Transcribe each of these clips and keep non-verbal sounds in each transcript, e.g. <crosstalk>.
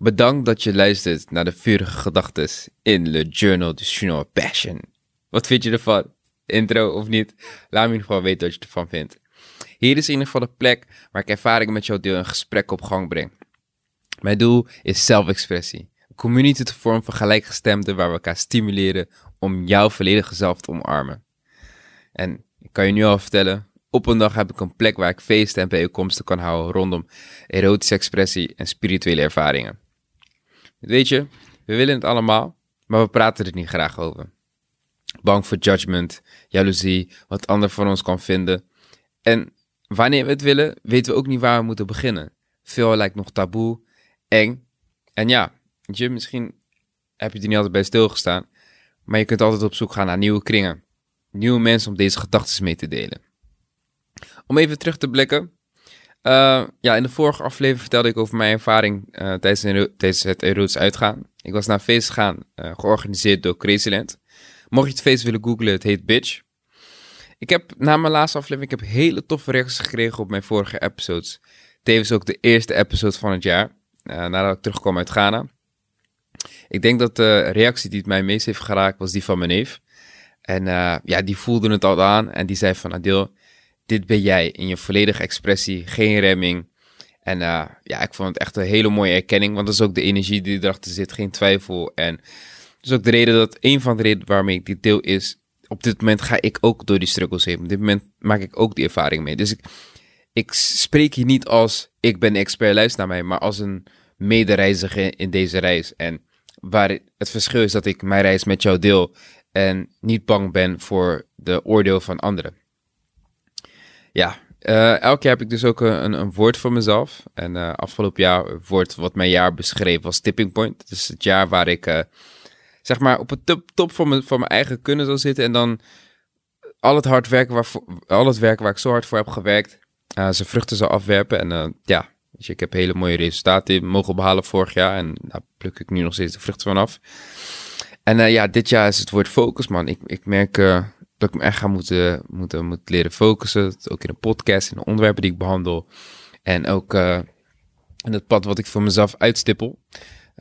Bedankt dat je luistert naar de vurige gedachten in Le Journal du Chinois Passion. Wat vind je ervan? Intro of niet? Laat me in ieder geval weten wat je ervan vindt. Hier is in ieder geval de plek waar ik ervaringen met jou deel en gesprek op gang breng. Mijn doel is zelfexpressie. Een community te vormen van gelijkgestemden waar we elkaar stimuleren om jouw volledige zelf te omarmen. En ik kan je nu al vertellen, op een dag heb ik een plek waar ik feesten en bijeenkomsten kan houden rondom erotische expressie en spirituele ervaringen. Weet je, we willen het allemaal, maar we praten er niet graag over. Bang voor judgment, jaloezie, wat ander van ons kan vinden. En wanneer we het willen, weten we ook niet waar we moeten beginnen. Veel lijkt nog taboe, eng. En ja, je, misschien heb je er niet altijd bij stilgestaan, maar je kunt altijd op zoek gaan naar nieuwe kringen. Nieuwe mensen om deze gedachten mee te delen. Om even terug te blikken. Uh, ja, in de vorige aflevering vertelde ik over mijn ervaring uh, tijdens, het erotisch uitgaan. Ik was naar een feest gegaan, uh, georganiseerd door Crazyland. Mocht je het feest willen googlen, het heet Bitch. Ik heb na mijn laatste aflevering ik heb hele toffe reacties gekregen op mijn vorige episodes. Tevens ook de eerste episode van het jaar, nadat ik terugkwam uit Ghana. Ik denk dat de reactie die het mij meest heeft geraakt was die van mijn neef. En ja, die voelde het al aan en die zei van Adil, dit ben jij in je volledige expressie, geen remming. En uh, ja, ik vond het echt een hele mooie erkenning, want dat is ook de energie die erachter zit, geen twijfel. En dat is ook de reden dat, een van de redenen waarmee ik dit deel is, op dit moment ga ik ook door die struggles heen. Op dit moment maak ik ook die ervaring mee. Dus ik, ik spreek hier niet als, ik ben expert, luister naar mij, maar als een medereiziger in deze reis. En waar het verschil is dat ik mijn reis met jou deel en niet bang ben voor de oordeel van anderen. Ja, uh, elk jaar heb ik dus ook een, een woord voor mezelf. En uh, afgelopen jaar wordt wat mijn jaar beschreven als tipping point. Dus het jaar waar ik zeg maar op het top, top van, mijn, mijn eigen kunnen zal zitten. En dan al het hard werken waar, al het werk waar ik zo hard voor heb gewerkt, zijn vruchten zal afwerpen. En ja, dus ik heb hele mooie resultaten mogen behalen vorig jaar. En daar pluk ik nu nog steeds de vruchten van af. En ja, dit jaar is het woord focus, man. Ik, ik merk dat ik me echt ga moeten, moeten, moeten leren focussen. Ook in een podcast, in de onderwerpen die ik behandel. En ook uh, in het pad wat ik voor mezelf uitstippel.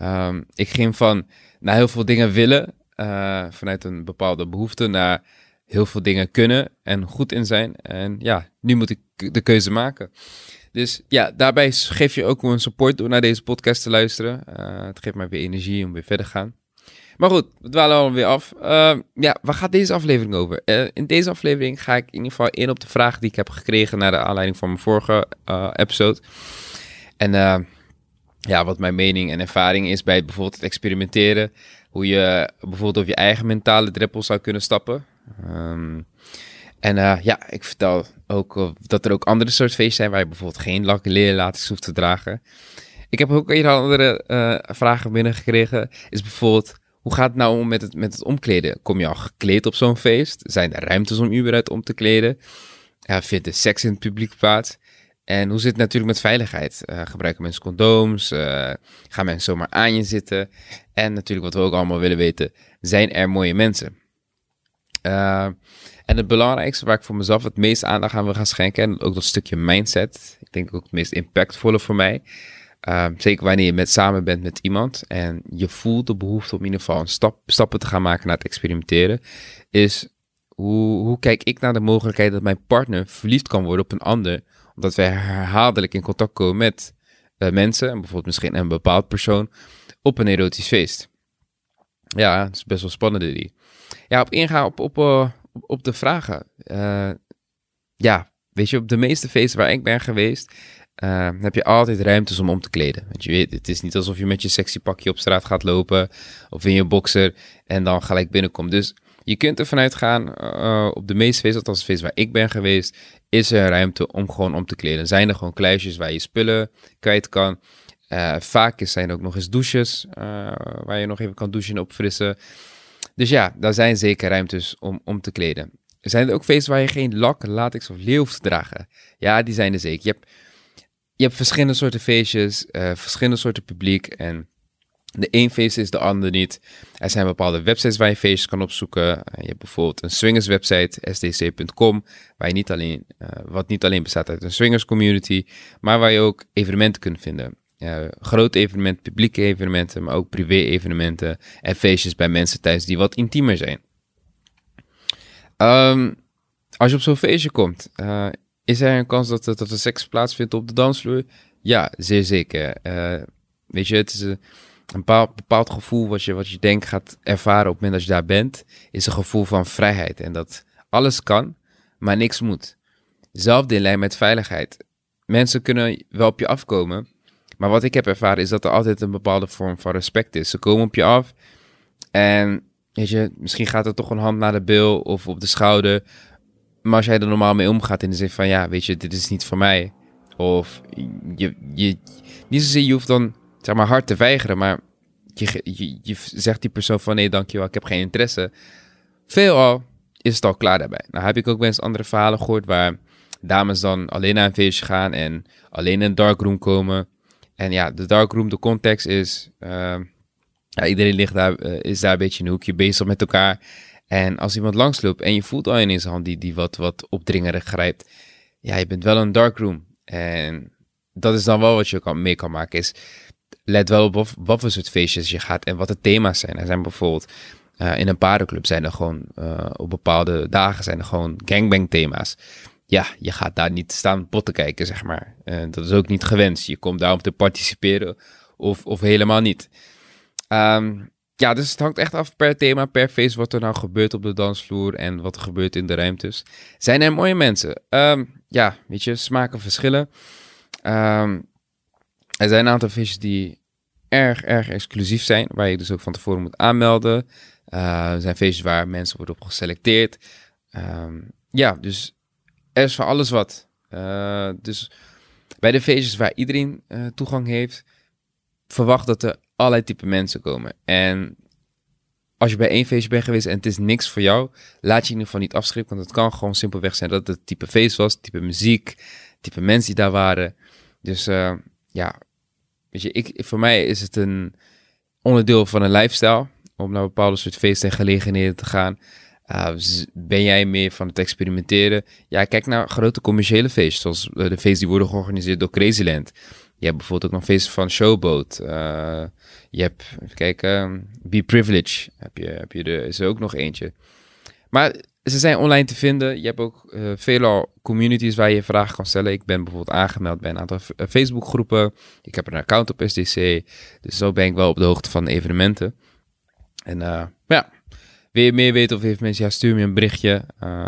Um, ik ging van naar heel veel dingen willen, uh, vanuit een bepaalde behoefte, naar heel veel dingen kunnen en goed in zijn. En ja, nu moet ik de keuze maken. Dus ja, daarbij geef je ook een support door naar deze podcast te luisteren. Uh, het geeft mij weer energie om weer verder te gaan. Maar goed, we dwalen alweer af. Uh, ja, waar gaat deze aflevering over? Uh, in deze aflevering ga ik in ieder geval in op de vraag die ik heb gekregen naar de aanleiding van mijn vorige uh, episode. En ja, wat mijn mening en ervaring is bij bijvoorbeeld het experimenteren. Hoe je bijvoorbeeld over je eigen mentale drempel zou kunnen stappen. Um, en ja, ik vertel ook dat er ook andere soort feesten zijn waar je bijvoorbeeld geen leerlatings hoeft te dragen. Ik heb ook een andere vragen binnengekregen. Is bijvoorbeeld hoe gaat het nou om met het, met het omkleden? Kom je al gekleed op zo'n feest? Zijn er ruimtes om überhaupt om te kleden? Ja, vindt er seks in het publiek plaats? En hoe zit het natuurlijk met veiligheid? Uh, gebruiken mensen condooms? Uh, gaan mensen zomaar aan je zitten? En natuurlijk wat we ook allemaal willen weten, zijn er mooie mensen? Uh, en het belangrijkste waar ik voor mezelf het meest aandacht aan wil gaan schenken, en ook dat stukje mindset, ik denk ook het meest impactvolle voor mij, Ehm, zeker wanneer je met, samen bent met iemand en je voelt de behoefte om in ieder geval een stap, stappen te gaan maken naar het experimenteren, is hoe, hoe kijk ik naar de mogelijkheid dat mijn partner verliefd kan worden op een ander, omdat wij herhaaldelijk in contact komen met uh, mensen, en bijvoorbeeld misschien een bepaald persoon, op een erotisch feest. Ja, dat is best wel spannend die. Ja, op ingaan op, op, uh, op de vragen. Uh, ja, weet je, op de meeste feesten waar ik ben geweest, uh, heb je altijd ruimtes om om te kleden. Want je weet, het is niet alsof je met je sexy pakje op straat gaat lopen of in je boxer en dan gelijk binnenkomt. Dus je kunt ervan uitgaan, uh, op de meeste feesten, althans feest waar ik ben geweest, is er ruimte om gewoon om te kleden. Zijn er gewoon kluisjes waar je spullen kwijt kan. Uh, vaak zijn er ook nog eens douches waar je nog even kan douchen en opfrissen. Dus ja, daar zijn zeker ruimtes om om te kleden. Zijn er ook feesten waar je geen lak, latex of leeuw dragen? Ja, die zijn er zeker. Je hebt je hebt verschillende soorten feestjes, uh, verschillende soorten publiek. En de een feest is de ander niet. Er zijn bepaalde websites waar je feestjes kan opzoeken. Eh, je hebt bijvoorbeeld een swingers website, sdc.com, waar je niet alleen, uh, wat niet alleen bestaat uit een swingers community, maar waar je ook evenementen kunt vinden. grote evenementen, publieke evenementen, maar ook privé-evenementen en feestjes bij mensen thuis die wat intiemer zijn. Ehm, als je op zo'n feestje komt, is er een kans dat, dat er seks plaatsvindt op de dansvloer? Ja, zeer zeker. Uh, weet je, het is een, bepaald, bepaald gevoel wat je, wat je denkt gaat ervaren op het moment dat je daar bent, is een gevoel van vrijheid. En dat alles kan, maar niks moet. Zelfde in lijn met veiligheid. Mensen kunnen wel op je afkomen, maar wat ik heb ervaren is dat er altijd een bepaalde vorm van respect is. Ze komen op je af en weet je, misschien gaat er toch een hand naar de bil of op de schouder. Maar als jij er normaal mee omgaat in de zin van ja, weet je, dit is niet voor mij. Of je, je, niet zozeer je hoeft dan zeg maar hard te weigeren, maar je, je, je zegt die persoon van nee, dankjewel, ik heb geen interesse. Veelal is het al klaar daarbij. Nou heb ik ook wel andere verhalen gehoord waar dames dan alleen naar een feestje gaan en alleen in een darkroom komen. En ja, de darkroom, de context is, uh, ja, iedereen ligt daar, uh, is daar een beetje in een hoekje bezig met elkaar. En als iemand langsloopt en je voelt al in zijn hand die, die wat, wat opdringerig grijpt, ja, je bent wel een darkroom. En dat is dan wel wat je kan, mee kan maken, is let wel op wat, voor soort feestjes je gaat en wat de thema's zijn. Er zijn bijvoorbeeld uh, in een paardenclub zijn er gewoon uh, op bepaalde dagen zijn er gewoon gangbang thema's. Ja, je gaat daar niet staan potten kijken, zeg maar. Uh, dat is ook niet gewenst. Je komt daar om te participeren of, of helemaal niet. Um, ja, dus het hangt echt af per thema, per feest, wat er nou gebeurt op de dansvloer en wat er gebeurt in de ruimtes. Zijn er mooie mensen? Um, ja, weet je, smaken verschillen. Um, er zijn een aantal feestjes die erg, erg exclusief zijn, waar je dus ook van tevoren moet aanmelden. Uh, er zijn feestjes waar mensen worden op geselecteerd. Um, ja, dus er is voor alles wat. Uh, dus bij de feestjes waar iedereen uh, toegang heeft, verwacht dat er allerlei type mensen komen. En als je bij één feestje bent geweest en het is niks voor jou, laat je in ieder geval niet afschrikken. Want het kan gewoon simpelweg zijn dat het type feest was, type muziek, type mensen die daar waren. Dus uh, ja, weet je, ik, voor mij is het een onderdeel van een lifestyle om naar bepaalde soort feesten en gelegenheden te gaan. Uh, ben jij meer van het experimenteren? Ja, kijk naar grote commerciële feesten, zoals de feesten die worden georganiseerd door Crazyland. Je hebt bijvoorbeeld ook nog feesten van Showboat. Uh, je hebt, even kijken, Be Privilege heb je, heb je er, is er ook nog eentje. Maar ze zijn online te vinden. Je hebt ook uh, veelal communities waar je vragen kan stellen. Ik ben bijvoorbeeld aangemeld bij een aantal Facebookgroepen. Ik heb een account op SDC. Dus zo ben ik wel op de hoogte van evenementen. En uh, wil je meer weten of heeft mensen, ja, stuur me een berichtje. Uh,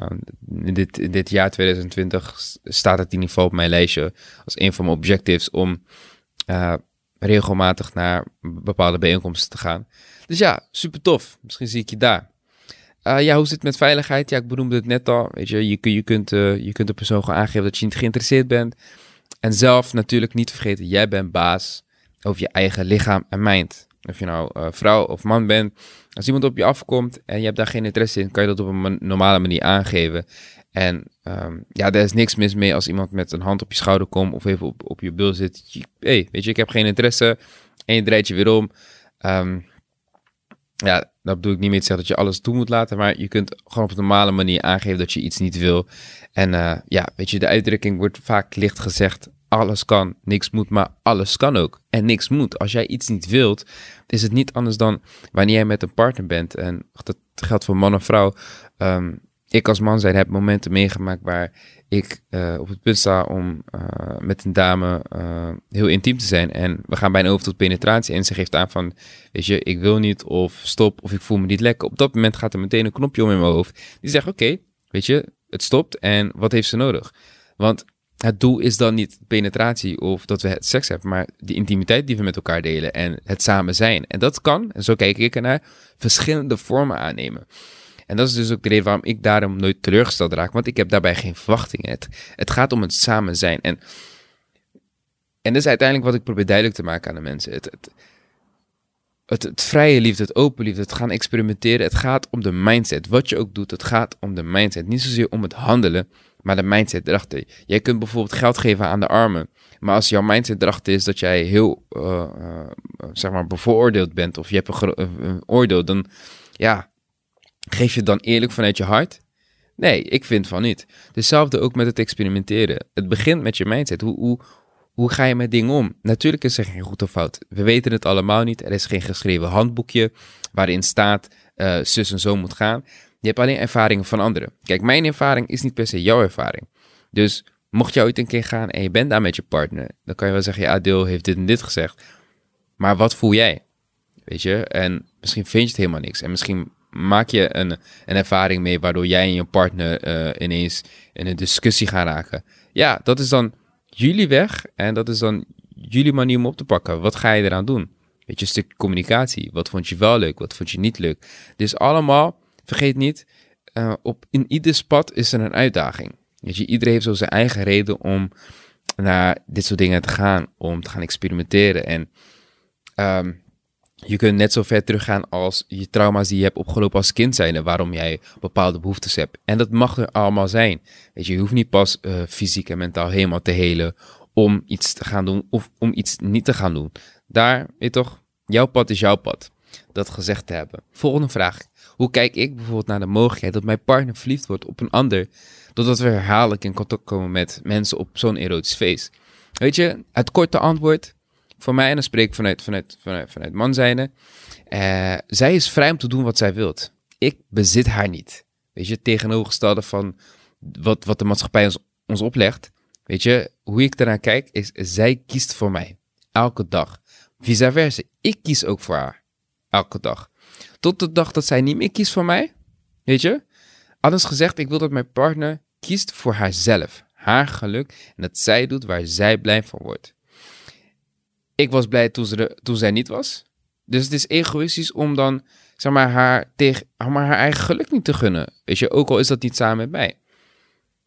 in, dit, dit jaar 2020 staat het in geval op mijn lijstje als een van mijn objectives om uh, regelmatig naar bepaalde bijeenkomsten te gaan. Dus ja, super tof. Misschien zie ik je daar. Uh, ja, hoe zit het met veiligheid? Ja, ik benoemde het net al. Weet je, je, je, kunt, uh, je kunt de persoon gewoon aangeven dat je niet geïnteresseerd bent. En zelf natuurlijk niet vergeten, jij bent baas over je eigen lichaam en mind. Of je nou vrouw of man bent. Als iemand op je afkomt en je hebt daar geen interesse in, kan je dat op een normale manier aangeven. En um, ja, er is niks mis mee als iemand met een hand op je schouder komt of even op, je bil zit. Hé, hey, weet je, ik heb geen interesse. En je draait je weer om. Um, ja, dat bedoel ik niet meer te zeggen dat je alles toe moet laten, maar je kunt gewoon op een normale manier aangeven dat je iets niet wil. En uh, ja, weet je, de uitdrukking wordt vaak licht gezegd, alles kan, niks moet, maar alles kan ook. En niks moet. Als jij iets niet wilt, is het niet anders dan wanneer jij met een partner bent. En dat geldt voor man of vrouw. Um, ik als man zijn heb momenten meegemaakt waar ik uh, op het punt sta om uh, met een dame uh, heel intiem te zijn. En we gaan bijna over tot penetratie. En ze geeft aan van, weet je, ik wil niet of stop of ik voel me niet lekker. Op dat moment gaat er meteen een knopje om in mijn hoofd. Die zegt, oké, weet je, het stopt en wat heeft ze nodig? Want het doel is dan niet penetratie of dat we seks hebben, maar de intimiteit die we met elkaar delen en het samen zijn. En dat kan, en zo kijk ik ernaar, verschillende vormen aannemen. En dat is dus ook de reden waarom ik daarom nooit teleurgesteld raak, want ik heb daarbij geen verwachtingen. Het, gaat om het samen zijn. En, en dat is uiteindelijk wat ik probeer duidelijk te maken aan de mensen. Het, het, het, vrije liefde, het open liefde, het gaan experimenteren. Het gaat om de mindset. Wat je ook doet, het gaat om de mindset. Niet zozeer om het handelen, maar de mindset erachter. Jij kunt bijvoorbeeld geld geven aan de armen. Maar als jouw mindset erachter is dat jij heel, uh, zeg maar, bevooroordeeld bent. Of je hebt een, oordeel, dan ja, geef je dan eerlijk vanuit je hart? Nee, ik vind van niet. Hetzelfde ook met het experimenteren. Het begint met je mindset. Hoe, hoe, hoe ga je met dingen om? Natuurlijk is er geen goed of fout. We weten het allemaal niet. Er is geen geschreven handboekje waarin staat uh, zus en zo moet gaan. Je hebt alleen ervaringen van anderen. Kijk, mijn ervaring is niet per se jouw ervaring. Dus mocht je ooit een keer gaan en je bent daar met je partner, dan kan je wel zeggen, ja, Deel heeft dit en dit gezegd. Maar wat voel jij? Weet je? En misschien vind je het helemaal niks. En misschien maak je een, een ervaring mee waardoor jij en je partner uh, ineens in een discussie gaan raken. Ja, dat is dan jullie weg en dat is dan jullie manier om op te pakken. Wat ga je eraan doen? Weet je, stuk communicatie. Wat vond je wel leuk? Wat vond je niet leuk? Dus allemaal, vergeet niet, uh, op, in ieder pad is er een uitdaging. Je, iedereen heeft zo zijn eigen reden om naar dit soort dingen te gaan, om te gaan experimenteren. En um, je kunt net zo ver teruggaan als je trauma's die je hebt opgelopen als kind zijn en waarom jij bepaalde behoeftes hebt. En dat mag er allemaal zijn. Weet je, je hoeft niet pas uh, fysiek en mentaal helemaal te helen om iets te gaan doen of om iets niet te gaan doen. Daar, je toch, jouw pad is jouw pad. Dat gezegd te hebben. Volgende vraag. Hoe kijk ik bijvoorbeeld naar de mogelijkheid dat mijn partner verliefd wordt op een ander, doordat we herhaaldelijk in contact komen met mensen op zo'n erotisch feest? Weet je, het korte antwoord, voor mij, en dan spreek ik vanuit, vanuit, vanuit, vanuit man zijnde. Uh, zij is vrij om te doen wat zij wilt. Ik bezit haar niet. Weet je, tegenovergestelde van wat, wat de maatschappij ons, ons oplegt. Weet je, hoe ik ernaar kijk, is zij kiest voor mij. Elke dag. Vice versa. Ik kies ook voor haar. Elke dag. Tot de dag dat zij niet meer kiest voor mij. Weet je? Anders gezegd, ik wil dat mijn partner kiest voor haarzelf. Haar geluk. En dat zij doet waar zij blij van wordt ik was blij toen, ze toen zij niet was. Dus het is egoïstisch om dan, zeg maar, haar, tegen, maar haar eigen geluk niet te gunnen. Weet je, ook al is dat niet samen met mij.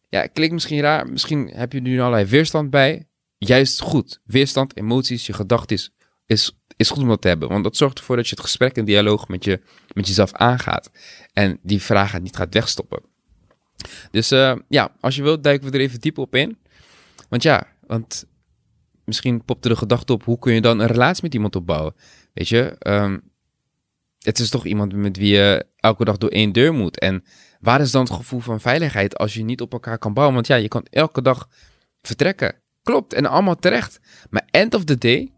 Ja, klinkt misschien raar. Misschien heb je nu allerlei weerstand bij. Juist goed. Weerstand, emoties, je gedachten is, is, is goed om dat te hebben. Want dat zorgt ervoor dat je het gesprek en dialoog met, je, met jezelf aangaat. En die vragen niet gaat wegstoppen. Dus uh, ja, als je wilt, duiken we er even diep op in. Want ja, want misschien popte de gedachte op, hoe kun je dan een relatie met iemand opbouwen? Weet je, um, het is toch iemand met wie je elke dag door één deur moet. En waar is dan het gevoel van veiligheid als je niet op elkaar kan bouwen? Want ja, je kan elke dag vertrekken. Klopt, en allemaal terecht. Maar end of the day,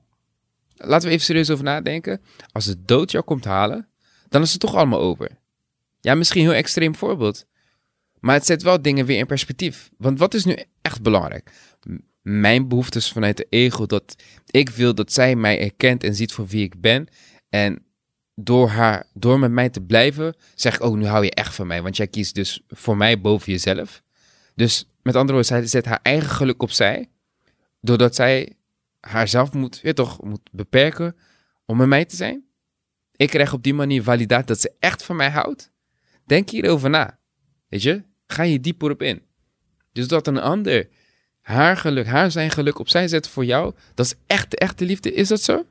laten we even serieus over nadenken. Als de dood jou komt halen, dan is het toch allemaal over. Ja, misschien een heel extreem voorbeeld. Maar het zet wel dingen weer in perspectief. Want wat is nu echt belangrijk? mijn behoeftes vanuit de ego. Dat ik wil dat zij mij erkent en ziet voor wie ik ben. En door, haar, door met mij te blijven, zeg ik, oh, nu hou je echt van mij. Want jij kiest dus voor mij boven jezelf. Dus met andere woorden, zij zet haar eigen geluk opzij. Doordat zij haarzelf moet, je toch, moet beperken om met mij te zijn. Ik krijg op die manier validatie dat ze echt van mij houdt. Denk hierover na. Weet je, ga je dieper op in. Dus dat een ander haar geluk, haar zijn geluk opzij zetten voor jou, dat is echt de echte liefde. Is dat zo?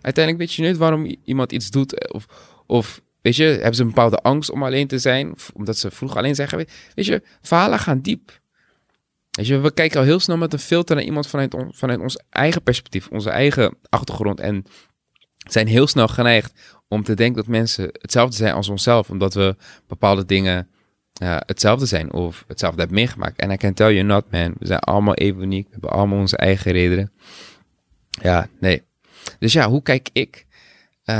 Uiteindelijk weet je niet waarom iemand iets doet. Eh, of, of weet je, hebben ze een bepaalde angst om alleen te zijn. omdat ze vroeg alleen zijn geweest. Weet je, verhalen gaan diep. We kijken al heel snel met een filter naar iemand vanuit, vanuit ons eigen perspectief, onze eigen achtergrond. En zijn heel snel geneigd om te denken dat mensen hetzelfde zijn als onszelf. Omdat we bepaalde dingen hetzelfde zijn of hetzelfde hebben meegemaakt. En I can tell you not, man. We zijn allemaal even uniek. We hebben allemaal onze eigen redenen. Ja, nee. Dus ja, hoe kijk ik uh,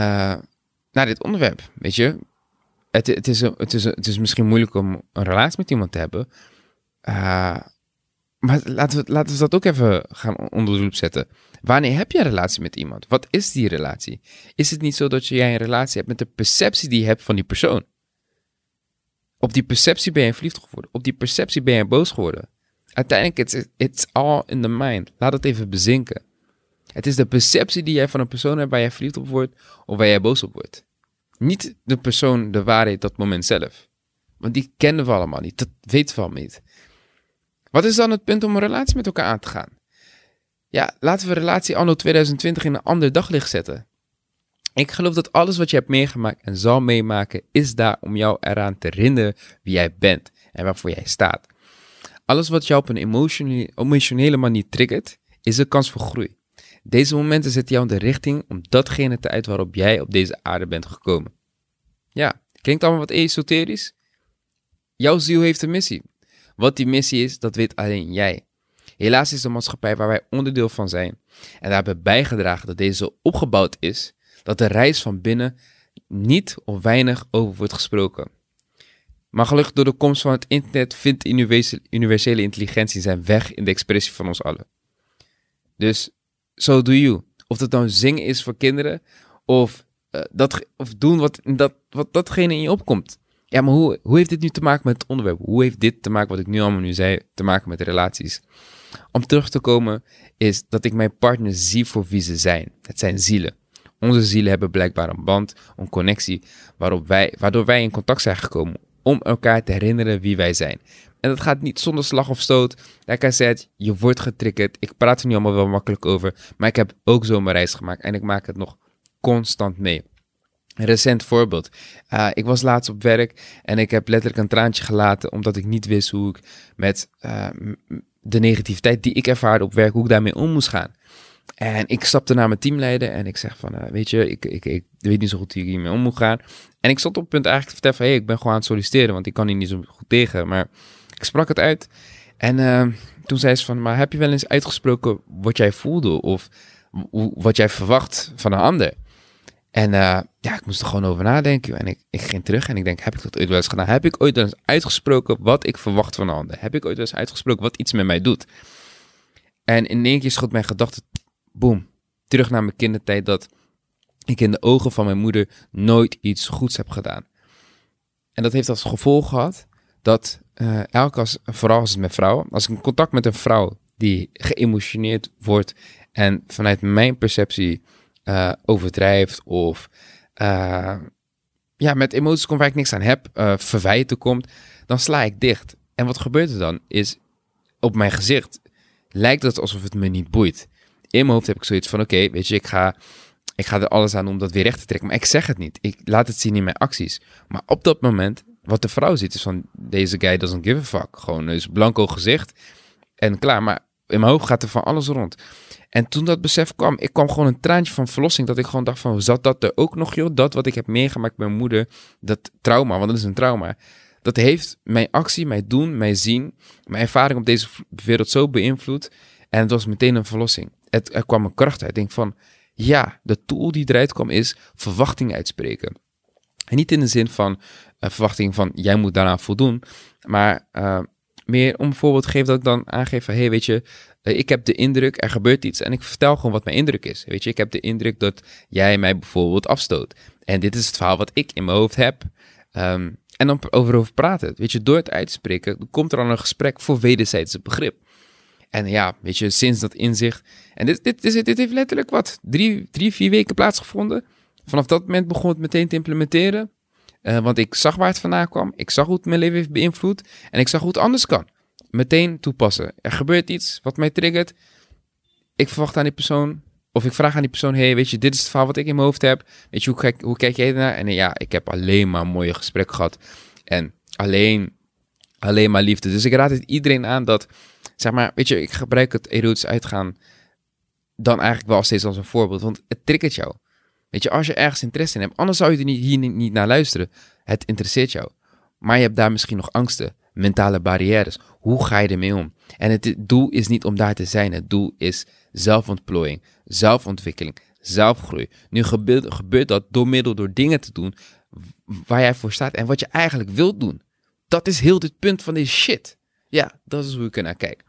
naar dit onderwerp? Weet je, het, het, is, het, is, het is misschien moeilijk om een relatie met iemand te hebben. Uh, maar laten we, laten we dat ook even gaan onder de loep zetten. Wanneer heb je een relatie met iemand? Wat is die relatie? Is het niet zo dat jij een relatie hebt met de perceptie die je hebt van die persoon? Op die perceptie ben je verliefd geworden. Op die perceptie ben je boos geworden. Uiteindelijk, it's, it's all in the mind. Laat het even bezinken. Het is de perceptie die jij van een persoon hebt waar jij verliefd op wordt of waar jij boos op wordt. Niet de persoon, de waarheid, dat moment zelf. Want die kennen we allemaal niet. Dat weten we allemaal niet. Wat is dan het punt om een relatie met elkaar aan te gaan? Ja, laten we relatie anno 2020 in een ander daglicht zetten. Ik geloof dat alles wat je hebt meegemaakt en zal meemaken, is daar om jou eraan te herinneren wie jij bent en waarvoor jij staat. Alles wat jou op een emotionele manier triggert, is een kans voor groei. Deze momenten zetten jou in de richting om datgene te uit waarop jij op deze aarde bent gekomen. Ja, klinkt allemaal wat esoterisch? Jouw ziel heeft een missie. Wat die missie is, dat weet alleen jij. Helaas is de maatschappij waar wij onderdeel van zijn en daar hebben bijgedragen dat deze opgebouwd is, dat de reis van binnen niet of weinig over wordt gesproken. Maar gelukkig door de komst van het internet vindt universele intelligentie zijn weg in de expressie van ons allen. Dus, so do you. Of dat nou zingen is voor kinderen, of, uh, dat, of doen wat, dat, wat datgene in je opkomt. Ja, maar hoe, hoe heeft dit nu te maken met het onderwerp? Hoe heeft dit te maken, wat ik nu allemaal nu zei, te maken met relaties? Om terug te komen, is dat ik mijn partner zie voor wie ze zijn. Het zijn zielen. Onze zielen hebben blijkbaar een band, een connectie, waarop wij, waardoor wij in contact zijn gekomen om elkaar te herinneren wie wij zijn. En dat gaat niet zonder slag of stoot. Like I said, je wordt getriggerd. Ik praat er nu allemaal wel makkelijk over. Maar ik heb ook zo reis gemaakt. En ik maak het nog constant mee. Recent voorbeeld. Uh, ik was laatst op werk en ik heb letterlijk een traantje gelaten. Omdat ik niet wist hoe ik met uh, de negativiteit die ik ervaarde op werk, hoe ik daarmee om moest gaan. En ik stapte naar mijn teamleider en ik zeg van, uh, weet je, ik, ik, ik weet niet zo goed hoe ik hiermee om moet gaan. En ik stond op het punt eigenlijk te vertellen van, hey, ik ben gewoon aan het solliciteren, want ik kan hier niet zo goed tegen. Maar ik sprak het uit en uh, toen zei ze van, maar heb je wel eens uitgesproken wat jij voelde of wat jij verwacht van een ander? En uh, ja, ik moest er gewoon over nadenken. En ik, ik ging terug en ik denk, heb ik dat ooit wel eens gedaan? Heb ik ooit eens uitgesproken wat ik verwacht van een ander? Heb ik ooit wel eens uitgesproken wat iets met mij doet? En in één keer schot mijn gedachte, boom, terug naar mijn kindertijd dat ik in de ogen van mijn moeder nooit iets goeds heb gedaan. En dat heeft als gevolg gehad dat uh, elke als, vooral als het met vrouwen, als ik in contact met een vrouw die geëmotioneerd wordt en vanuit mijn perceptie uh, overdrijft of uh, ja, met emoties komt waar ik niks aan heb, uh, verwijten komt, dan sla ik dicht. En wat gebeurt er dan? Is op mijn gezicht lijkt het alsof het me niet boeit. In mijn hoofd heb ik zoiets van: oké, weet je, ik ga, ik ga er alles aan om dat weer recht te trekken. Maar ik zeg het niet. Ik laat het zien in mijn acties. Maar op dat moment, wat de vrouw ziet, is van: deze guy doesn't give a fuck. Gewoon dus blanco gezicht en klaar. Maar in mijn hoofd gaat er van alles rond. En toen dat besef kwam, ik kwam gewoon een traantje van verlossing. Dat ik gewoon dacht van, zat dat er ook nog, joh? Dat wat ik heb meegemaakt met mijn moeder, dat trauma, want dat is een trauma. Dat heeft mijn actie, mijn doen, mijn zien, mijn ervaring op deze wereld zo beïnvloed. En het was meteen een verlossing. Het, er kwam een kracht uit. Ik denk van, ja, de tool die eruit kwam is verwachting uitspreken. En niet in de zin van uh, verwachting van, jij moet daaraan voldoen. Maar uh, meer om een voorbeeld te geven dat ik dan aangeef van, hey, weet je, eh, ik heb de indruk, er gebeurt iets en ik vertel gewoon wat mijn indruk is. Weet je, ik heb de indruk dat jij mij bijvoorbeeld afstoot. En dit is het verhaal wat ik in mijn hoofd heb. Um, en dan over praten. Weet je, door het uit te spreken, komt er dan een gesprek voor wederzijdse begrip. En ja, weet je, sinds dat inzicht. En dit, dit, dit, dit heeft letterlijk wat, drie, drie, vier weken plaatsgevonden. Vanaf dat moment begon het meteen te implementeren. Uh, want ik zag waar het vandaan kwam. Ik zag hoe het mijn leven heeft beïnvloed. En ik zag hoe het anders kan meteen toepassen. Er gebeurt iets wat mij triggert. Ik verwacht aan die persoon, of ik vraag aan die persoon: hey, weet je, dit is het verhaal wat ik in mijn hoofd heb. Weet je, hoe kijk, hoe kijk jij ernaar? En ja, ik heb alleen maar mooie gesprekken gehad. En alleen, alleen maar liefde. Dus ik raad het iedereen aan dat, zeg maar, weet je, ik gebruik het erotisch uitgaan dan eigenlijk wel steeds als een voorbeeld, want het triggert jou. Weet je, als je ergens interesse in hebt, anders zou je er niet, hier niet naar luisteren. Het interesseert jou. Maar je hebt daar misschien nog angsten mentale barrières. Hoe ga je ermee om? En het doel is niet om daar te zijn. Het doel is zelfontplooiing, zelfontwikkeling, zelfgroei. Nu gebeurt, gebeurt dat door middel door dingen te doen waar jij voor staat en wat je eigenlijk wilt doen. Dat is heel dit punt van deze shit. Ja, dat is hoe ik er naar kijk.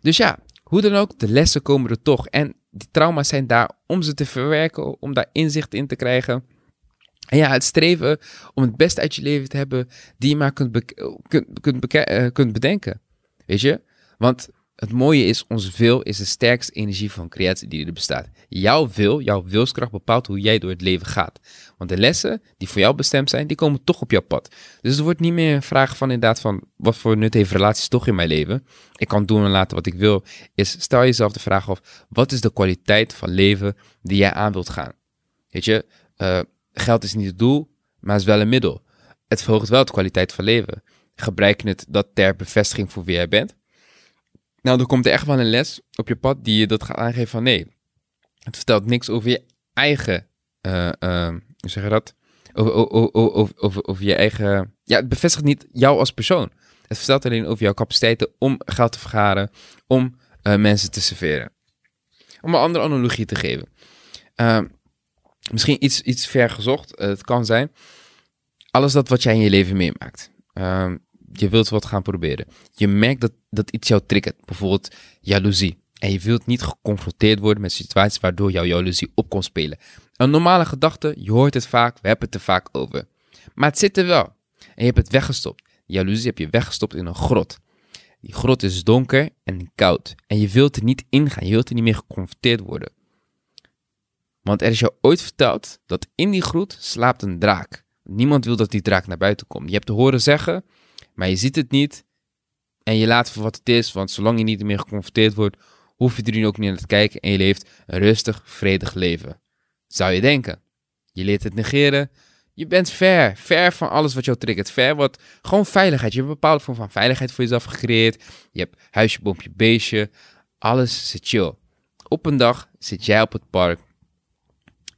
Dus ja, hoe dan ook, de lessen komen er toch. En die trauma's zijn daar om ze te verwerken, om daar inzicht in te krijgen. En ja, het streven om het beste uit je leven te hebben die je maar kunt, kunt, kunt, uh, kunt bedenken. Weet je? Want het mooie is, onze wil is de sterkste energie van creatie die er bestaat. Jouw wil, jouw wilskracht bepaalt hoe jij door het leven gaat. Want de lessen die voor jou bestemd zijn, die komen toch op jouw pad. Dus er wordt niet meer een vraag van inderdaad van, wat voor nut heeft relaties toch in mijn leven? Ik kan doen en laten wat ik wil. Is, stel jezelf de vraag af, wat is de kwaliteit van leven die jij aan wilt gaan? Weet je, uh, Geld is niet het doel, maar is wel een middel. Het verhoogt wel de kwaliteit van leven. Gebruik het dat ter bevestiging voor wie jij bent? Nou, dan komt er echt wel een les op je pad die je dat gaat aangeven van nee. Het vertelt niks over je eigen, uh, uh, hoe zeg je dat? Over, over, over, je eigen, ja, het bevestigt niet jou als persoon. Het vertelt alleen over jouw capaciteiten om geld te vergaren, om eh, mensen te serveren. Om een andere analogie te geven. Uh, misschien iets, iets ver gezocht. Het kan zijn. Alles dat wat jij in je leven meemaakt. Uh, je wilt wat gaan proberen. Je merkt dat, dat iets jou triggert. Bijvoorbeeld jaloezie. En je wilt niet geconfronteerd worden met situaties waardoor jouw jaloezie op kon spelen. Een normale gedachte, je hoort het vaak, we hebben het er vaak over. Maar het zit er wel. En je hebt het weggestopt. jaloezie heb je weggestopt in een grot. Die grot is donker en koud. En je wilt er niet ingaan. Je wilt er niet meer geconfronteerd worden. Want er is jou ooit verteld dat in die grot slaapt een draak. Niemand wil dat die draak naar buiten komt. Je hebt te horen zeggen, maar je ziet het niet. En je laat voor wat het is, want zolang je niet meer geconfronteerd wordt, hoef je er nu ook niet naar te kijken en je leeft een rustig, vredig leven. Zou je denken. Je leert het negeren. Je bent ver, ver van alles wat jou triggert. Ver wat, gewoon veiligheid. Je hebt een bepaalde vorm van veiligheid voor jezelf gecreëerd. Je hebt huisje, boompje, beestje. Alles zit chill. Op een dag zit jij op het park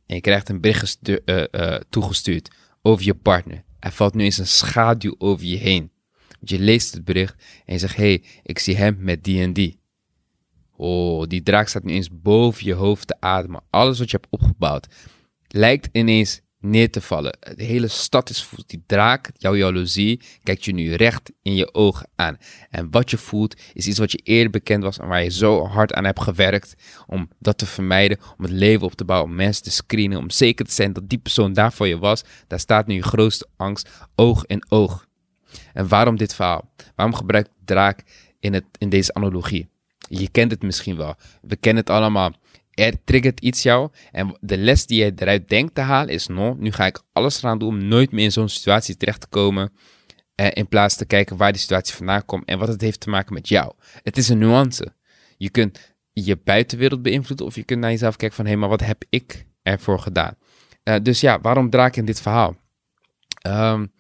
en je krijgt een bericht uh, uh, toegestuurd over je partner. Er valt nu eens een schaduw over je heen. Je leest het bericht en je zegt: hey, ik zie hem met die en die. Oh, die draak staat nu eens boven je hoofd te ademen. Alles wat je hebt opgebouwd lijkt ineens neer te vallen. De hele stad is voelt. Die draak, jouw jaloezie, kijkt je nu recht in je ogen aan. En wat je voelt is iets wat je eerder bekend was en waar je zo hard aan hebt gewerkt om dat te vermijden, om het leven op te bouwen, om mensen te screenen, om zeker te zijn dat die persoon daar voor je was. Daar staat nu je grootste angst oog in oog. En waarom dit verhaal? Waarom gebruikt draak in, het, in deze analogie? Je kent het misschien wel. We kennen het allemaal. Er triggert iets jou. En de les die je eruit denkt te halen is: no, nu ga ik alles eraan doen om nooit meer in zo'n situatie terecht te komen. Eh, in plaats te kijken waar die situatie vandaan komt en wat het heeft te maken met jou. Het is een nuance. Je kunt je buitenwereld beïnvloeden of je kunt naar jezelf kijken van hé, hey, maar wat heb ik ervoor gedaan? Uh, dus ja, waarom draak in dit verhaal? Um,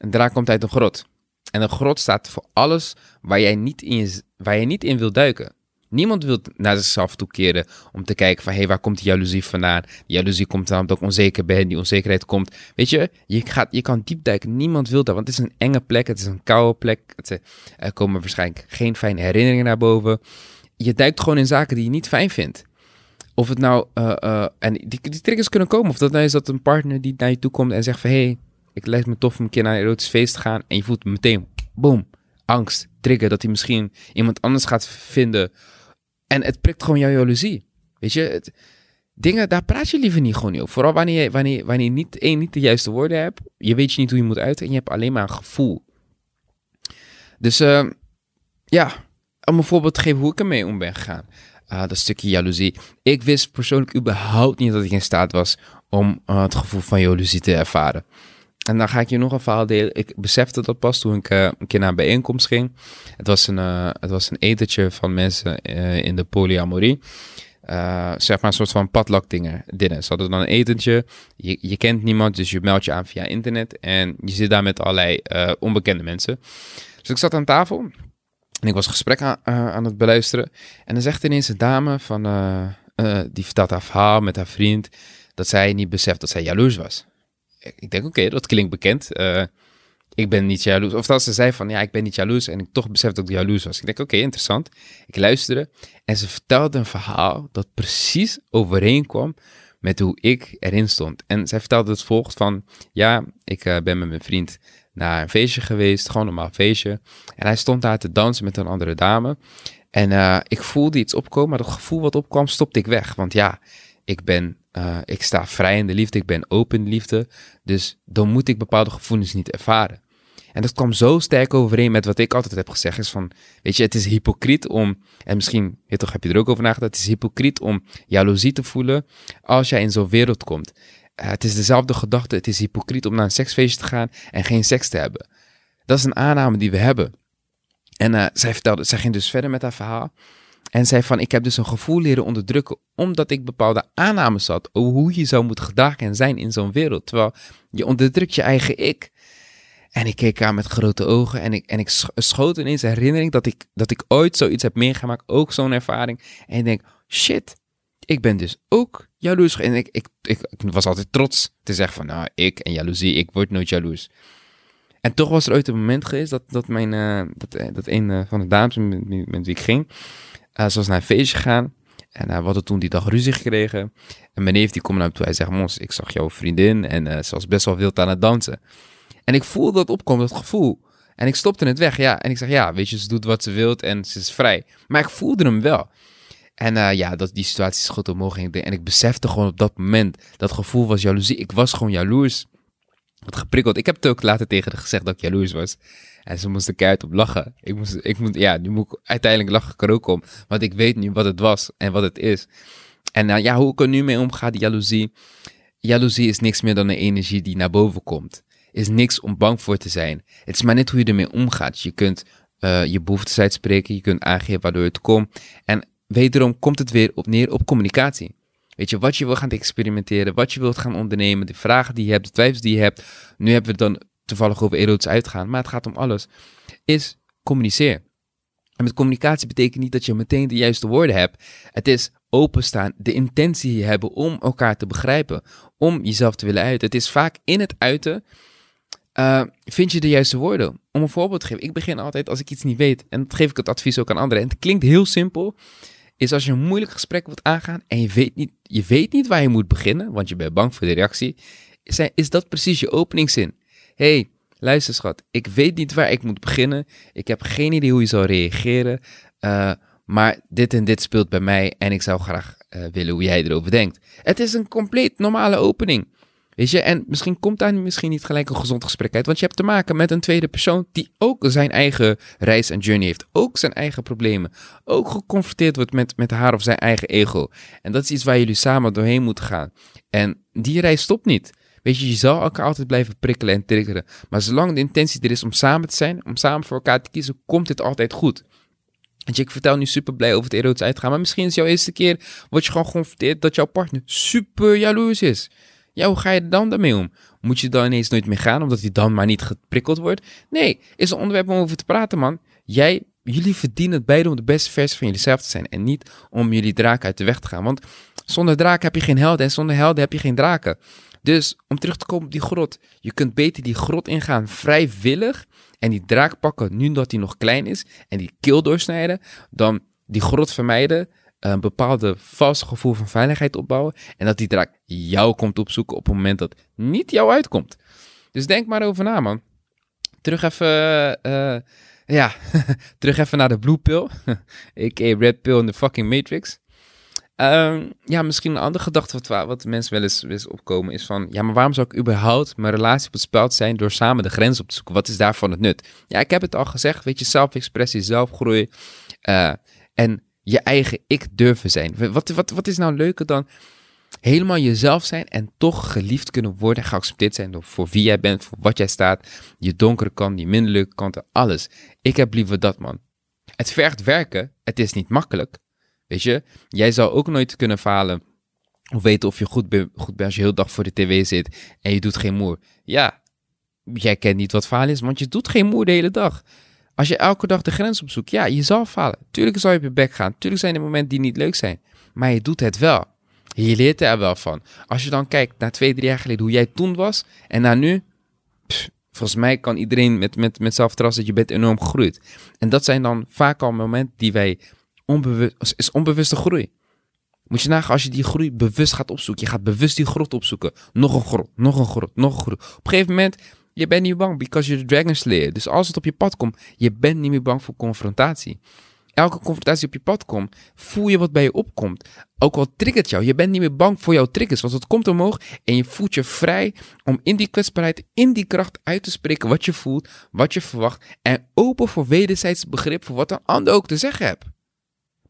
een draak komt uit een grot. En een grot staat voor alles waar jij niet in, waar jij niet in wil duiken. Niemand wil naar zichzelf toekeren om te kijken van, hé, hey, waar komt die jaloezie vandaan? Die jaloezie komt dan omdat ik onzeker ben, die onzekerheid komt. Weet je, je, gaat, je kan diep duiken, niemand wil dat, want het is een enge plek, het is een koude plek. Het, er komen waarschijnlijk geen fijne herinneringen naar boven. Je duikt gewoon in zaken die je niet fijn vindt. Of het nou, uh, uh, en die, die triggers kunnen komen, of dat nou is dat een partner die naar je toe komt en zegt van, hé, hey, ik lijkt me tof om een keer naar een erotisch feest te gaan. En je voelt meteen, boom, angst, trigger. Dat hij misschien iemand anders gaat vinden. En het prikt gewoon jouw jaloezie. Weet je, het, dingen, daar praat je liever niet gewoon niet over. Vooral wanneer je, wanneer, wanneer je niet, één, niet de juiste woorden hebt. Je weet je niet hoe je moet uiten. En je hebt alleen maar een gevoel. Dus uh, ja, om een voorbeeld te geven hoe ik ermee om ben gegaan. Uh, dat stukje jaloezie. Ik wist persoonlijk überhaupt niet dat ik in staat was om uh, het gevoel van jaloezie te ervaren. En dan ga ik je nog een verhaal delen. Ik besefte dat pas toen ik uh, een keer naar een bijeenkomst ging. Het was een, uh, het was een etentje van mensen uh, in de polyamorie. zeg maar een soort van padlakdingen. Ze hadden dan een etentje. Je, je kent niemand, dus je meldt je aan via internet. En je zit daar met allerlei onbekende mensen. Dus ik zat aan tafel. En ik was gesprek aan, aan het beluisteren. En dan zegt ineens een dame van... die vertelt haar verhaal met haar vriend... dat zij niet beseft dat zij jaloers was ik denk, oké, dat klinkt bekend. Uh, ik ben niet jaloers. Of dat ze zei van, ja, ik ben niet jaloers. En ik toch besef dat ik jaloers was. Ik denk, oké, interessant. Ik luisterde. En ze vertelde een verhaal dat precies overeenkwam met hoe ik erin stond. En zij vertelde het volgt van, ja, ik uh, ben met mijn vriend naar een feestje geweest. Gewoon een normaal feestje. En hij stond daar te dansen met een andere dame. En uh, ik voelde iets opkomen, maar dat gevoel wat opkwam, stopte ik weg. Want ja, ik ben uh, ik sta vrij in de liefde, ik ben open liefde. Dus dan moet ik bepaalde gevoelens niet ervaren. En dat kwam zo sterk overeen met wat ik altijd heb gezegd. Is van, weet je, het is hypocriet om, en misschien toch, heb je er ook over nagedacht, het is hypocriet om jaloezie te voelen als jij in zo'n wereld komt. Uh, het is dezelfde gedachte, het is hypocriet om naar een seksfeestje te gaan en geen seks te hebben. Dat is een aanname die we hebben. En uh, zij vertelde, zij ging dus verder met haar verhaal. En zei van, ik heb dus een gevoel leren onderdrukken, omdat ik bepaalde aannames had over hoe je zou moeten gedragen en zijn in zo'n wereld. Terwijl je onderdrukt je eigen ik. En ik keek haar met grote ogen en ik, en ik schoot ineens herinnering dat ik, dat ik ooit zoiets heb meegemaakt, ook zo'n ervaring. En ik denk, shit, ik ben dus ook jaloers. En ik, ik, ik, was altijd trots te zeggen van, nou, ik en jaloezie, ik word nooit jaloers. En toch was er ooit een moment geweest dat, dat, mijn, uh, dat, dat een uh, van de dames met, met wie ik ging, Uh, ze was naar een feestje gegaan. En uh, we hadden toen die dag ruzie gekregen. En mijn neef die komt naar me toe. Hij zegt, Mons, ik zag jouw vriendin. En uh, ze was best wel wild aan het dansen. En ik voelde dat opkomen, dat gevoel. En ik stopte het weg, ja. En ik zeg, ja, weet je, ze doet wat ze wilt en ze is vrij. Maar ik voelde hem wel. En uh, ja, dat, die situatie schoot omhoog. En ik, en ik besefte gewoon op dat moment, dat gevoel was jaloezie. Ik was gewoon jaloers. Wat geprikkeld. Ik heb het ook later tegen haar gezegd dat ik jaloers was. En ze moest er keihard op lachen. Ik moest, ik moet, ja, nu moet ik uiteindelijk lachen ik er ook om. Want ik weet nu wat het was en wat het is. En uh, ja, hoe ik er nu mee omga, die jaloezie. Jaloezie is niks meer dan een energie die naar boven komt. Is niks om bang voor te zijn. Het is maar net hoe je ermee omgaat. Je kunt uh, je behoeftes uitspreken. Je kunt aangeven waardoor het komt. En wederom komt het weer op neer op communicatie. Weet je, wat je wil gaan experimenteren, wat je wilt gaan ondernemen, de vragen die je hebt, de twijfels die je hebt. Nu hebben we dan toevallig over erotisch uitgaan, maar het gaat om alles. Is communiceer. En met communicatie betekent niet dat je meteen de juiste woorden hebt. Het is openstaan, de intentie hebben om elkaar te begrijpen, om jezelf te willen uiten. Het is vaak in het uiten, uh, vind je de juiste woorden. Om een voorbeeld te geven, ik begin altijd als ik iets niet weet, en dat geef ik het advies ook aan anderen. En het klinkt heel simpel, is als je een moeilijk gesprek wilt aangaan en je weet niet, je weet niet waar je moet beginnen, want je bent bang voor de reactie, is, is dat precies je openingszin. Hey, luister schat, ik weet niet waar ik moet beginnen, ik heb geen idee hoe je zal reageren, uh, maar dit en dit speelt bij mij en ik zou graag uh, willen hoe jij erover denkt. Het is een compleet normale opening. Weet je, en misschien komt daar misschien niet gelijk een gezond gesprek uit, want je hebt te maken met een tweede persoon die ook zijn eigen reis en journey heeft, ook zijn eigen problemen, ook geconfronteerd wordt met, met haar of zijn eigen ego. En dat is iets waar jullie samen doorheen moeten gaan. En die reis stopt niet. Weet je, je zal elkaar altijd blijven prikkelen en triggeren. Maar zolang de intentie er is om samen te zijn, om samen voor elkaar te kiezen, komt dit altijd goed. En ik vertel nu super blij over het erotisch uitgaan, maar misschien is jouw eerste keer, word je gewoon geconfronteerd dat jouw partner super jaloers is. Ja, hoe ga je er dan daarmee om? Moet je dan ineens nooit meer gaan omdat hij dan maar niet geprikkeld wordt? Nee, is een onderwerp om over te praten, man. Jij, jullie verdienen het beide om de beste versie van jezelf te zijn en niet om jullie draken uit de weg te gaan. Want zonder draken heb je geen helden en zonder helden heb je geen draken. Dus om terug te komen op die grot, je kunt beter die grot ingaan vrijwillig en die draak pakken nu dat hij nog klein is en die keel doorsnijden, dan die grot vermijden een bepaalde vals gevoel van veiligheid opbouwen. En dat die draak jou komt opzoeken op het moment dat niet jou uitkomt. Dus denk maar over na, man. Terug even, uh, ja, <laughs> terug even naar de blue pill. <laughs> A.k.a. red pill in de fucking matrix. Um, ja, misschien een andere gedachte wat, wat mensen wel eens, wel eens opkomen is van... Ja, maar waarom zou ik überhaupt mijn relatie op het spel zijn door samen de grens op te zoeken? Wat is daarvan het nut? Ja, ik heb het al gezegd, weet je, zelfexpressie, zelfgroei. Uh, en je eigen ik durven zijn. Wat, wat, wat is nou leuker dan helemaal jezelf zijn en toch geliefd kunnen worden en geaccepteerd zijn door voor wie jij bent, voor wat jij staat, je donkere kant, je minder leuke kanten, alles. Ik heb liever dat, man. Het vergt werken, het is niet makkelijk. Weet je, jij zou ook nooit kunnen falen of weten of je goed, bent als je heel dag voor de tv zit en je doet geen moer. Ja, jij kent niet wat falen is, want je doet geen moer de hele dag. Als je elke dag de grens opzoekt, ja, je zal falen. Tuurlijk zal je op je bek gaan. Tuurlijk zijn er momenten die niet leuk zijn. Maar je doet het wel. Je leert er wel van. Als je dan kijkt naar twee, drie jaar geleden hoe jij toen was en naar nu. volgens mij kan iedereen met, met, met zelfvertrouwen dat je bent enorm gegroeid. En dat zijn dan vaak al momenten die wij is onbewuste groei. Moet je nagaan als je die groei bewust gaat opzoeken. Je gaat bewust die grot opzoeken. Nog een grot, nog een grot, nog een grot. Op een gegeven moment je bent niet bang, because you're the Dragon Slayer. Dus als het op je pad komt, je bent niet meer bang voor confrontatie. Elke confrontatie op je pad komt, voel je wat bij je opkomt. Ook al triggert jou, je bent niet meer bang voor jouw triggers, want het komt omhoog en je voelt je vrij om in die kwetsbaarheid, in die kracht uit te spreken wat je voelt, wat je verwacht en open voor wederzijds begrip voor wat een ander ook te zeggen hebt.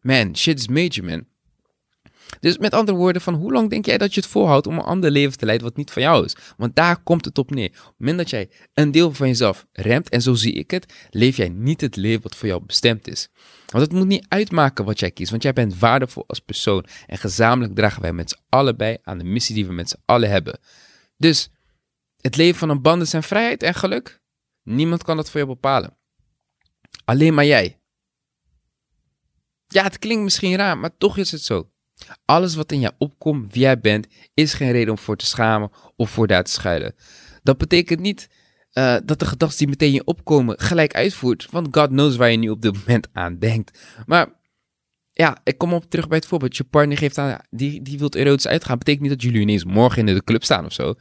Man, shit is major, man. Dus met andere woorden, van hoe lang denk jij dat je het volhoudt om een ander leven te leiden wat niet van jou is? Want daar komt het op neer. Op het moment dat jij een deel van jezelf remt, en zo zie ik het, leef jij niet het leven wat voor jou bestemd is. Want het moet niet uitmaken wat jij kiest, want jij bent waardevol als persoon. En gezamenlijk dragen wij met z'n allen bij aan de missie die we met z'n allen hebben. Dus het leven van een band is zijn vrijheid en geluk. Niemand kan dat voor je bepalen. Alleen maar jij. Ja, het klinkt misschien raar, maar toch is het zo. Alles wat in jou opkomt, wie jij bent, is geen reden om voor te schamen of voor daar te schuilen. Dat betekent niet uh, dat de gedachten die meteen je opkomen gelijk uitvoert, want God knows waar je nu op dit moment aan denkt. Maar ja, ik kom op terug bij het voorbeeld. Je partner geeft aan, die, die wilt erotisch uitgaan. Betekent niet dat jullie ineens morgen in de club staan of zo.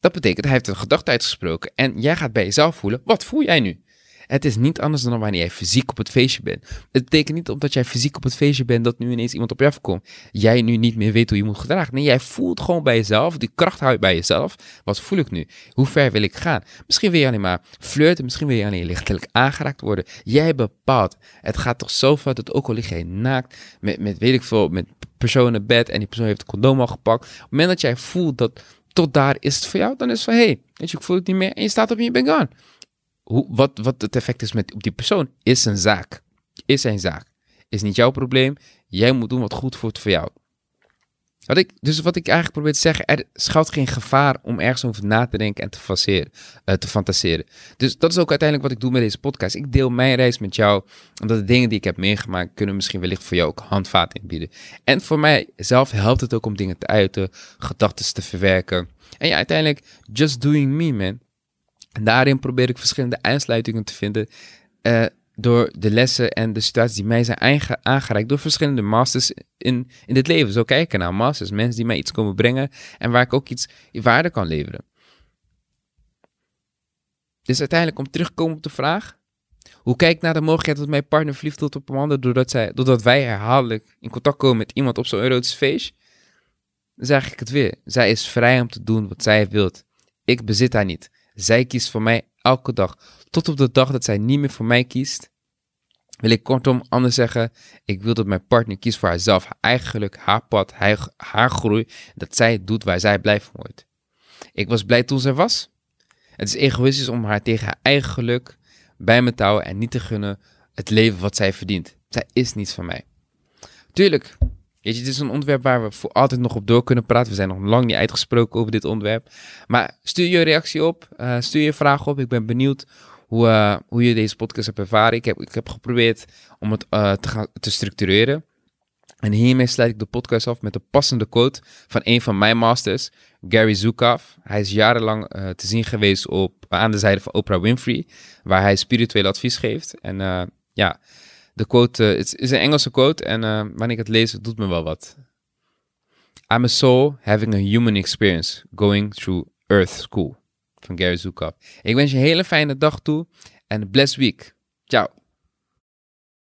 Dat betekent, hij heeft een gedachte uitgesproken en jij gaat bij jezelf voelen, wat voel jij nu? Het is niet anders dan wanneer jij fysiek op het feestje bent. Het betekent niet omdat jij fysiek op het feestje bent dat nu ineens iemand op je afkomt. Jij nu niet meer weet hoe je moet gedragen. Nee, jij voelt gewoon bij jezelf. Die kracht houdt bij jezelf. Wat voel ik nu? Hoe ver wil ik gaan? Misschien wil je alleen maar flirten. Misschien wil je alleen lichtelijk aangeraakt worden. Jij bepaalt. Het gaat toch zo ver dat ook al lig je naakt met, met weet ik veel, met personen bed en die persoon heeft het condoom al gepakt. Op het moment dat jij voelt dat tot daar is het voor jou, dan is van hé, hey, weet je, ik voel het niet meer en je staat op en je bent gone wat, wat het effect is met, op die persoon, is een zaak. Is zijn zaak. Is niet jouw probleem. Jij moet doen wat goed voelt voor jou. Ik, dus wat ik eigenlijk probeer te zeggen, er schuilt geen gevaar om ergens over na te denken en te, uh, te fantaseren. Dus dat is ook uiteindelijk wat ik doe met deze podcast. Ik deel mijn reis met jou, omdat de dingen die ik heb meegemaakt kunnen misschien wellicht voor jou ook handvaten inbieden. En voor mij zelf helpt het ook om dingen te uiten, gedachten te verwerken. En ja, uiteindelijk, just doing me, man. En daarin probeer ik verschillende aansluitingen te vinden uh, door de lessen en de situaties die mij zijn aangereikt door verschillende masters in, in dit leven. Zo kijken naar masters, mensen die mij iets komen brengen en waar ik ook iets in waarde kan leveren. Dus uiteindelijk om terugkomen op de vraag, hoe kijk ik naar de mogelijkheid dat mijn partner verliefd wordt op een ander doordat, zij, doordat wij herhaaldelijk in contact komen met iemand op zo'n erotisch feest? Dan zeg ik het weer. Zij is vrij om te doen wat zij wilt. Ik bezit haar niet. Zij kiest voor mij elke dag. Tot op de dag dat zij niet meer voor mij kiest, wil ik kortom anders zeggen. Ik wil dat mijn partner kiest voor haarzelf, haar eigen geluk, haar pad, haar, groei. Dat zij doet waar zij blij van wordt. Ik was blij toen zij was. Het is egoïstisch om haar tegen haar eigen geluk bij me te houden en niet te gunnen het leven wat zij verdient. Zij is niets van mij. Tuurlijk, Het is een onderwerp waar we voor altijd nog op door kunnen praten. We zijn nog lang niet uitgesproken over dit onderwerp. Maar stuur je reactie op, uh, stuur je vraag op. Ik ben benieuwd hoe, uh, hoe je deze podcast hebt ervaren. Ik heb, ik heb geprobeerd om het uh, te, gaan, te structureren. En hiermee sluit ik de podcast af met de passende quote van een van mijn masters, Gary Zukov. Hij is jarenlang te zien geweest op, aan de zijde van Oprah Winfrey, waar hij spiritueel advies geeft. En ja, de quote uh, het is een Engelse quote en uh, wanneer ik het lees, doet me wel wat. I'm a soul having a human experience going through Earth School van Gary Zukov. Ik wens je een hele fijne dag toe en blessed week. Ciao.